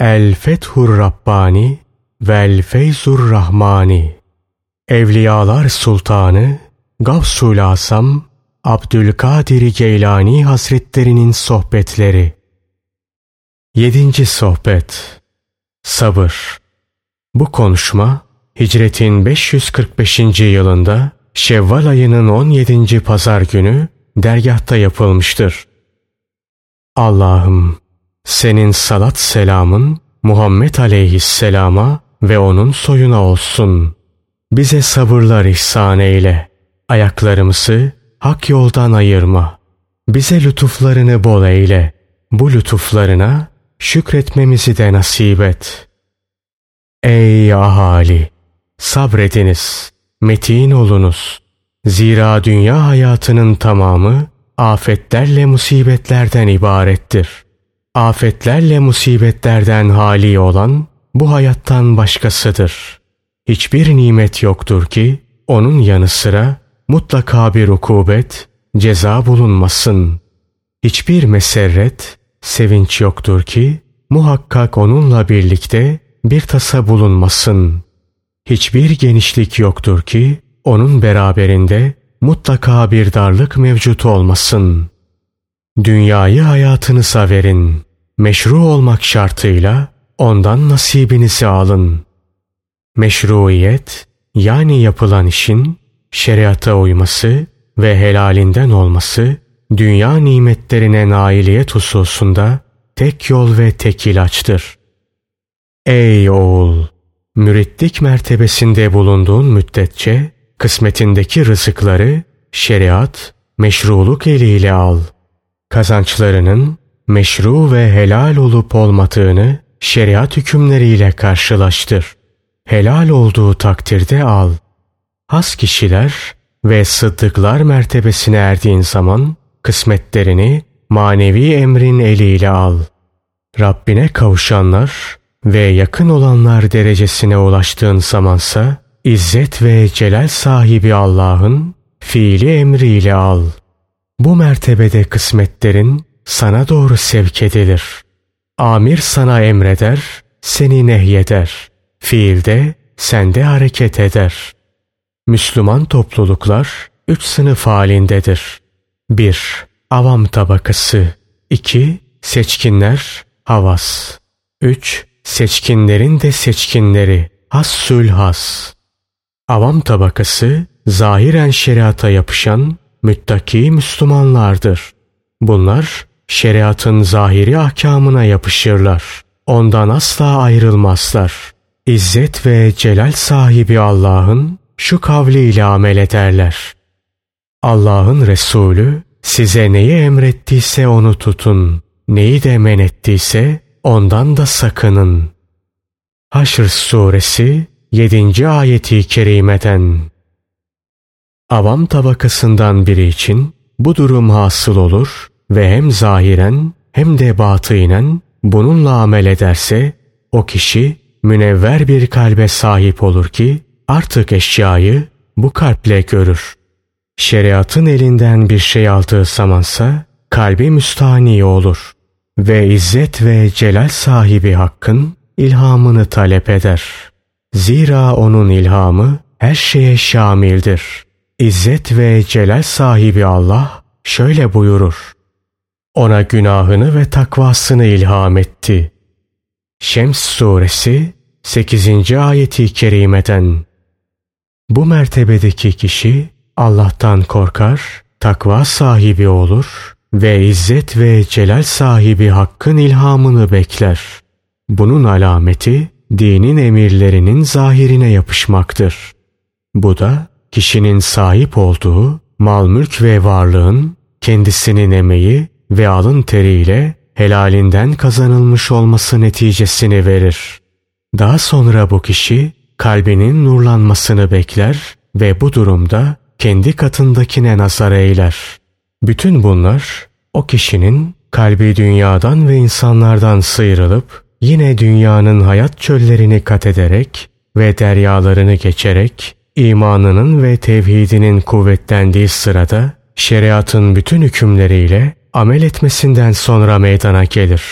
El Fethur Rabbani Vel Feyzur Rahmani Evliyalar Sultanı Gavsul Asam Abdülkadir Geylani Hazretlerinin Sohbetleri 7. Sohbet Sabır Bu konuşma Hicretin 545. yılında Şevval ayının 17. pazar günü dergahta yapılmıştır. Allah'ım senin salat selamın Muhammed aleyhisselama ve onun soyuna olsun. Bize sabırlar ihsan eyle. Ayaklarımızı hak yoldan ayırma. Bize lütuflarını bol eyle. Bu lütuflarına şükretmemizi de nasip et. Ey ahali! Sabrediniz, metin olunuz. Zira dünya hayatının tamamı afetlerle musibetlerden ibarettir. Afetlerle musibetlerden hali olan bu hayattan başkasıdır. Hiçbir nimet yoktur ki onun yanı sıra mutlaka bir ukubet, ceza bulunmasın. Hiçbir meserret, sevinç yoktur ki muhakkak onunla birlikte bir tasa bulunmasın. Hiçbir genişlik yoktur ki onun beraberinde mutlaka bir darlık mevcut olmasın. Dünyayı hayatınıza verin. Meşru olmak şartıyla ondan nasibinizi alın. Meşruiyet yani yapılan işin şeriata uyması ve helalinden olması dünya nimetlerine nailiyet hususunda tek yol ve tek ilaçtır. Ey oğul! Müritlik mertebesinde bulunduğun müddetçe kısmetindeki rızıkları şeriat, meşruluk eliyle al. Kazançlarının meşru ve helal olup olmadığını şeriat hükümleriyle karşılaştır. Helal olduğu takdirde al. Has kişiler ve sıddıklar mertebesine erdiğin zaman kısmetlerini manevi emrin eliyle al. Rabbine kavuşanlar ve yakın olanlar derecesine ulaştığın zamansa İzzet ve celal sahibi Allah'ın fiili emriyle al. Bu mertebede kısmetlerin sana doğru sevk edilir. Amir sana emreder, seni nehyeder. Fiilde sende hareket eder. Müslüman topluluklar üç sınıf halindedir. 1. Avam tabakası 2. Seçkinler havas 3. Seçkinlerin de seçkinleri hassül has. Avam tabakası zahiren şeriata yapışan müttaki Müslümanlardır. Bunlar şeriatın zahiri ahkamına yapışırlar. Ondan asla ayrılmazlar. İzzet ve celal sahibi Allah'ın şu kavliyle amel ederler. Allah'ın Resulü size neyi emrettiyse onu tutun. Neyi de men ettiyse ondan da sakının. Haşr suresi 7. ayeti kerimeden Avam tabakasından biri için bu durum hasıl olur ve hem zahiren hem de batınen bununla amel ederse o kişi münevver bir kalbe sahip olur ki artık eşyayı bu kalple görür. Şeriatın elinden bir şey aldığı zamansa kalbi müstahni olur ve izzet ve celal sahibi hakkın ilhamını talep eder. Zira onun ilhamı her şeye şamildir. İzzet ve celal sahibi Allah şöyle buyurur. Ona günahını ve takvasını ilham etti. Şems suresi 8. ayeti kerimeden Bu mertebedeki kişi Allah'tan korkar, takva sahibi olur ve izzet ve celal sahibi hakkın ilhamını bekler. Bunun alameti dinin emirlerinin zahirine yapışmaktır. Bu da kişinin sahip olduğu mal mülk ve varlığın kendisinin emeği ve alın teriyle helalinden kazanılmış olması neticesini verir. Daha sonra bu kişi kalbinin nurlanmasını bekler ve bu durumda kendi katındakine nazar eyler. Bütün bunlar o kişinin kalbi dünyadan ve insanlardan sıyrılıp yine dünyanın hayat çöllerini kat ederek ve deryalarını geçerek imanının ve tevhidinin kuvvetlendiği sırada şeriatın bütün hükümleriyle amel etmesinden sonra meydana gelir.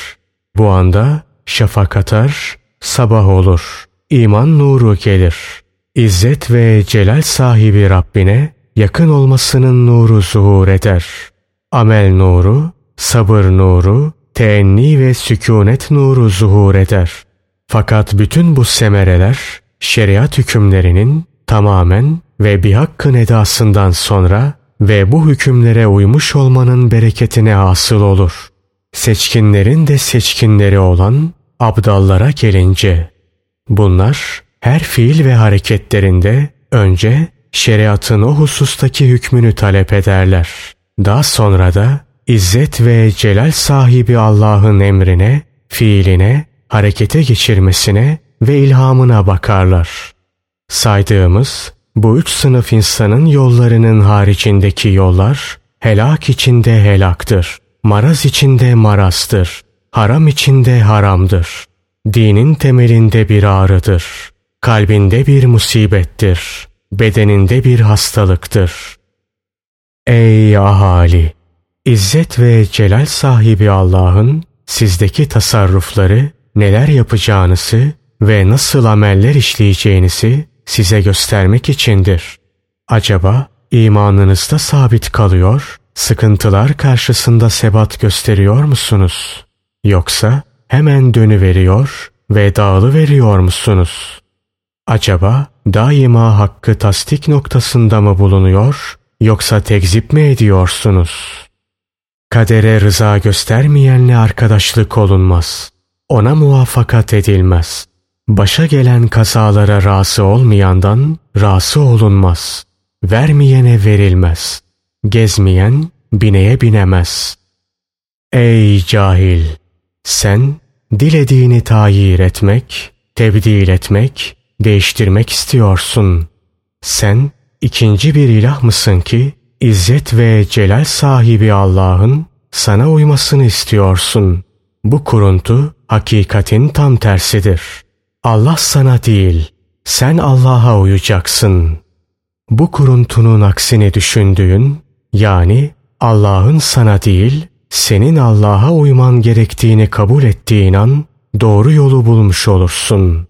Bu anda şafak atar, sabah olur. İman nuru gelir. İzzet ve celal sahibi Rabbine yakın olmasının nuru zuhur eder. Amel nuru, sabır nuru, teenni ve sükunet nuru zuhur eder. Fakat bütün bu semereler şeriat hükümlerinin tamamen ve bir hakkın edasından sonra ve bu hükümlere uymuş olmanın bereketine hasıl olur. Seçkinlerin de seçkinleri olan abdallara gelince bunlar her fiil ve hareketlerinde önce şeriatın o husustaki hükmünü talep ederler. Daha sonra da İzzet ve celal sahibi Allah'ın emrine, fiiline, harekete geçirmesine ve ilhamına bakarlar. Saydığımız bu üç sınıf insanın yollarının haricindeki yollar helak içinde helaktır. Maraz içinde marastır. Haram içinde haramdır. Dinin temelinde bir ağrıdır. Kalbinde bir musibettir. Bedeninde bir hastalıktır. Ey ahali! İzzet ve celal sahibi Allah'ın sizdeki tasarrufları neler yapacağınızı ve nasıl ameller işleyeceğinizi size göstermek içindir. Acaba imanınızda sabit kalıyor, sıkıntılar karşısında sebat gösteriyor musunuz? Yoksa hemen dönüveriyor ve dağılı veriyor musunuz? Acaba daima hakkı tasdik noktasında mı bulunuyor yoksa tekzip mi ediyorsunuz? Kadere rıza göstermeyenle arkadaşlık olunmaz. Ona muvaffakat edilmez. Başa gelen kazalara razı olmayandan razı olunmaz. Vermeyene verilmez. Gezmeyen bineye binemez. Ey cahil! Sen dilediğini tayir etmek, tebdil etmek, değiştirmek istiyorsun. Sen ikinci bir ilah mısın ki İzzet ve celal sahibi Allah'ın sana uymasını istiyorsun. Bu kuruntu hakikatin tam tersidir. Allah sana değil, sen Allah'a uyacaksın. Bu kuruntunun aksini düşündüğün, yani Allah'ın sana değil, senin Allah'a uyman gerektiğini kabul ettiğin an doğru yolu bulmuş olursun.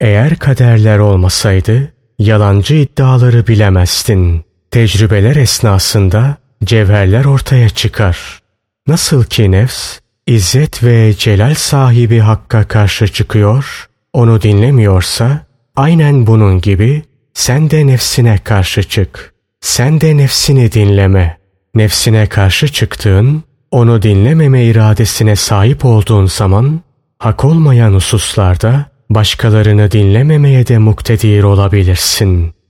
Eğer kaderler olmasaydı yalancı iddiaları bilemezdin. Tecrübeler esnasında cevherler ortaya çıkar. Nasıl ki nefs, izzet ve celal sahibi Hakk'a karşı çıkıyor, onu dinlemiyorsa, aynen bunun gibi sen de nefsine karşı çık. Sen de nefsini dinleme. Nefsine karşı çıktığın, onu dinlememe iradesine sahip olduğun zaman, hak olmayan hususlarda başkalarını dinlememeye de muktedir olabilirsin.''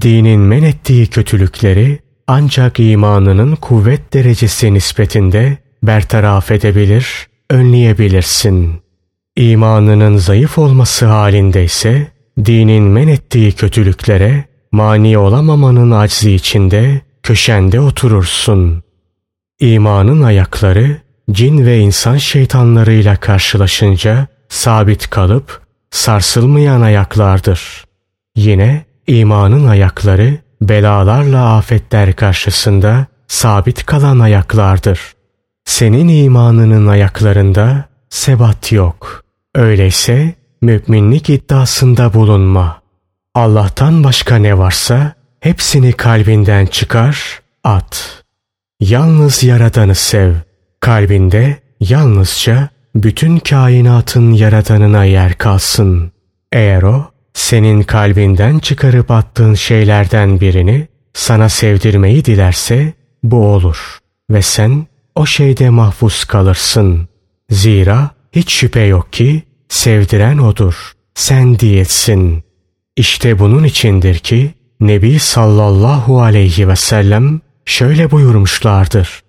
Dinin men ettiği kötülükleri ancak imanının kuvvet derecesi nispetinde bertaraf edebilir, önleyebilirsin. İmanının zayıf olması halinde ise dinin men ettiği kötülüklere mani olamamanın aczi içinde köşende oturursun. İmanın ayakları cin ve insan şeytanlarıyla karşılaşınca sabit kalıp sarsılmayan ayaklardır. Yine İmanın ayakları belalarla afetler karşısında sabit kalan ayaklardır. Senin imanının ayaklarında sebat yok. Öyleyse müminlik iddiasında bulunma. Allah'tan başka ne varsa hepsini kalbinden çıkar, at. Yalnız Yaradan'ı sev. Kalbinde yalnızca bütün kainatın Yaradan'ına yer kalsın. Eğer o senin kalbinden çıkarıp attığın şeylerden birini sana sevdirmeyi dilerse bu olur ve sen o şeyde mahfuz kalırsın. Zira hiç şüphe yok ki sevdiren odur. Sen değilsin. İşte bunun içindir ki Nebi sallallahu aleyhi ve sellem şöyle buyurmuşlardır.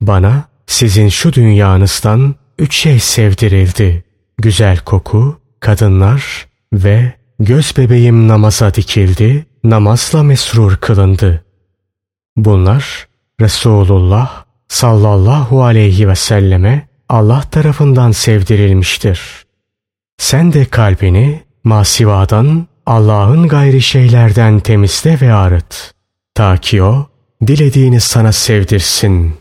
Bana sizin şu dünyanızdan üç şey sevdirildi. Güzel koku, kadınlar ve Göz bebeğim namaza dikildi, namazla mesrur kılındı. Bunlar Resulullah sallallahu aleyhi ve selleme Allah tarafından sevdirilmiştir. Sen de kalbini masivadan Allah'ın gayri şeylerden temizle ve arıt. Ta ki o dilediğini sana sevdirsin.